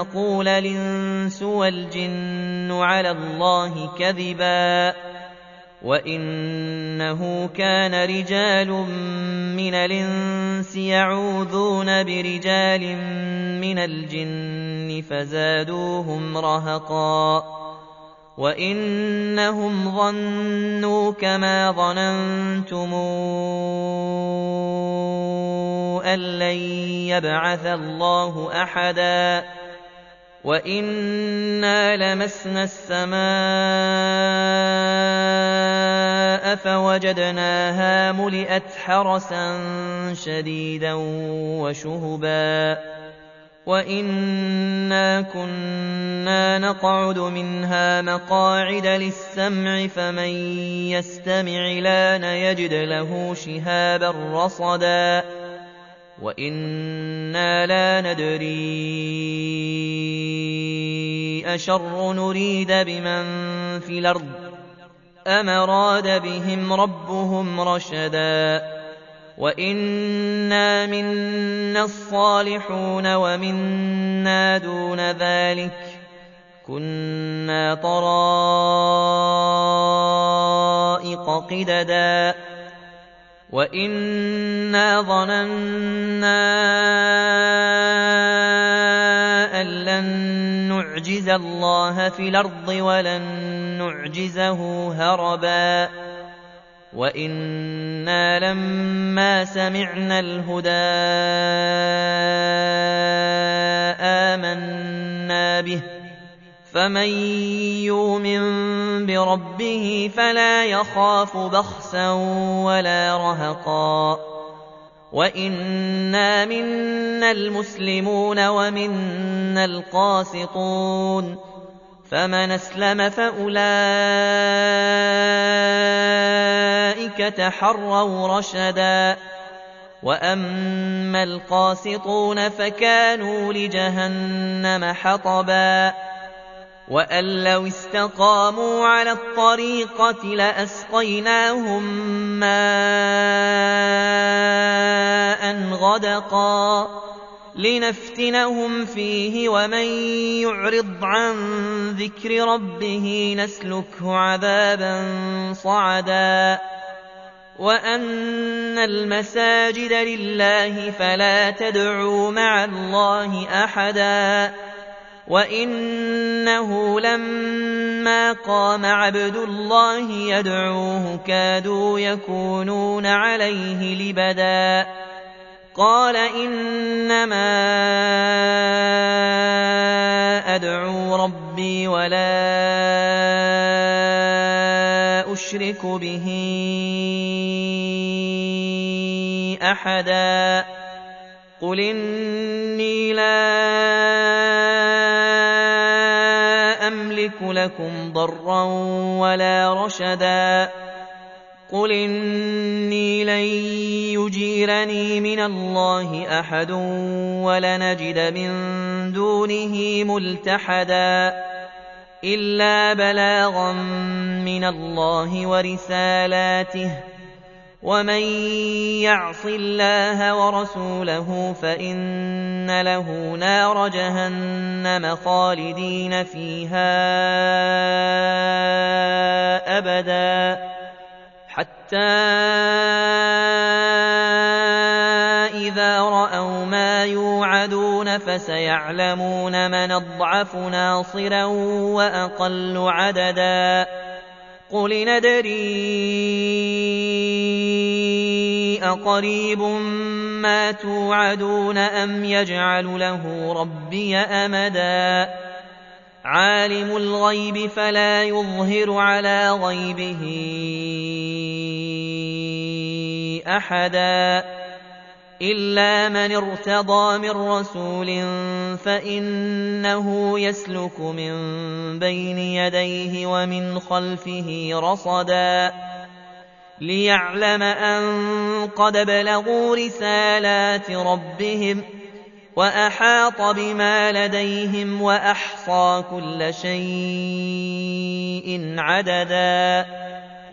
تَقُولَ الْإِنسُ وَالْجِنُّ عَلَى اللَّهِ كَذِبًا وَإِنَّهُ كَانَ رِجَالٌ مِّنَ الْإِنسِ يَعُوذُونَ بِرِجَالٍ مِّنَ الْجِنِّ فَزَادُوهُمْ رَهَقًا وَإِنَّهُمْ ظَنُّوا كَمَا ظَنَنتُمْ أَن لَّن يَبْعَثَ اللَّهُ أَحَدًا وَإِنَّا لَمَسْنَا السَّمَاءَ فَوَجَدْنَاهَا مُلِئَتْ حَرَسًا شَدِيدًا وَشُهُبًا وَإِنَّا كُنَّا نَقْعُدُ مِنْهَا مَقَاعِدَ لِلسَّمْعِ فَمَن يَسْتَمِعِ الْآنَ يَجِدْ لَهُ شِهَابًا رَّصَدًا وَإِنَّا لَا نَدْرِي أَشَرٌّ نُّرِيدَ بِمَن فِي الْأَرْضِ أَمْ أَرَادَ بِهِمْ رَبُّهُمْ رَشَدًا وَإِنَّا مِنَّا الصَّالِحُونَ وَمِنَّا دُونَ ذَٰلِكَ ۖ كُنَّا طَرَائِقَ قِدَدًا وَإِنَّا ظَنَنَّا أَن لَّن نُّعْجِزَ اللَّهَ فِي الْأَرْضِ وَلَن نُّعْجِزَهُ هَرَبًا وَإِنَّا لَمَّا سَمِعْنَا الْهُدَىٰ آمَنَّا بِهِ ۖ فَمَن يُؤْمِن بِرَبِّهِ فَلَا يَخَافُ بَخْسًا وَلَا رَهَقًا وَإِنَّا مِنَّا الْمُسْلِمُونَ وَمِنَّا الْقَاسِطُونَ فَمَنْ أَسْلَمَ فَأُولَٰئِكَ تَحَرَّوْا رَشَدًا وَأَمَّا الْقَاسِطُونَ فَكَانُوا لِجَهَنَّمَ حَطَبًا وَأَن لَّوِ اسْتَقَامُوا عَلَى الطَّرِيقَةِ لَأَسْقَيْنَاهُم مَّاءً غَدَقًا لِّنَفْتِنَهُمْ فِيهِ ۚ وَمَن يُعْرِضْ عَن ذِكْرِ رَبِّهِ نَسْلُكْهُ عَذَابًا صَعَدًا وَأَنَّ الْمَسَاجِدَ لِلَّهِ فَلَا تَدْعُوا مَعَ اللَّهِ أَحَدًا وَإِنَّهُ لَمَّا قَامَ عَبْدُ اللَّهِ يَدْعُوهُ كَادُوا يَكُونُونَ عَلَيْهِ لِبَدًا قَالَ إِنَّمَا أَدْعُو رَبِّي وَلَا أُشْرِكُ بِهِ أَحَدًا قُلْ إِنِّي لَا أَمْلِكُ لَكُمْ ضَرًّا وَلَا رَشَدًا. قُلْ إِنِّي لَن يُجِيرَنِي مِنَ اللَّهِ أَحَدٌ وَلَنْ أَجِدَ مِن دُونِهِ مُلْتَحَدًا. إِلَّا بَلَاغًا مِّنَ اللَّهِ وَرِسَالَاتِهِ ۚ وَمَن يَعْصِ اللَّهَ وَرَسُولَهُ فَإِنَّ لَهُ نَارَ جَهَنَّمَ خَالِدِينَ فِيهَا أَبَدًا حَتَّىٰ إِذَا رَأَوْا مَا يُوعَدُونَ فسيعلمون من اضعف ناصرا وأقل عددا قل ندري أقريب ما توعدون أم يجعل له ربي أمدا؟ عالم الغيب فلا يظهر على غيبه أحدا. إلا من ارتضى من رسول فإنه يسلك من بين يديه ومن خلفه رصدا. ليعلم أن قد بلغوا رسالات ربهم وأحاط بما لديهم وأحصى كل شيء عددا.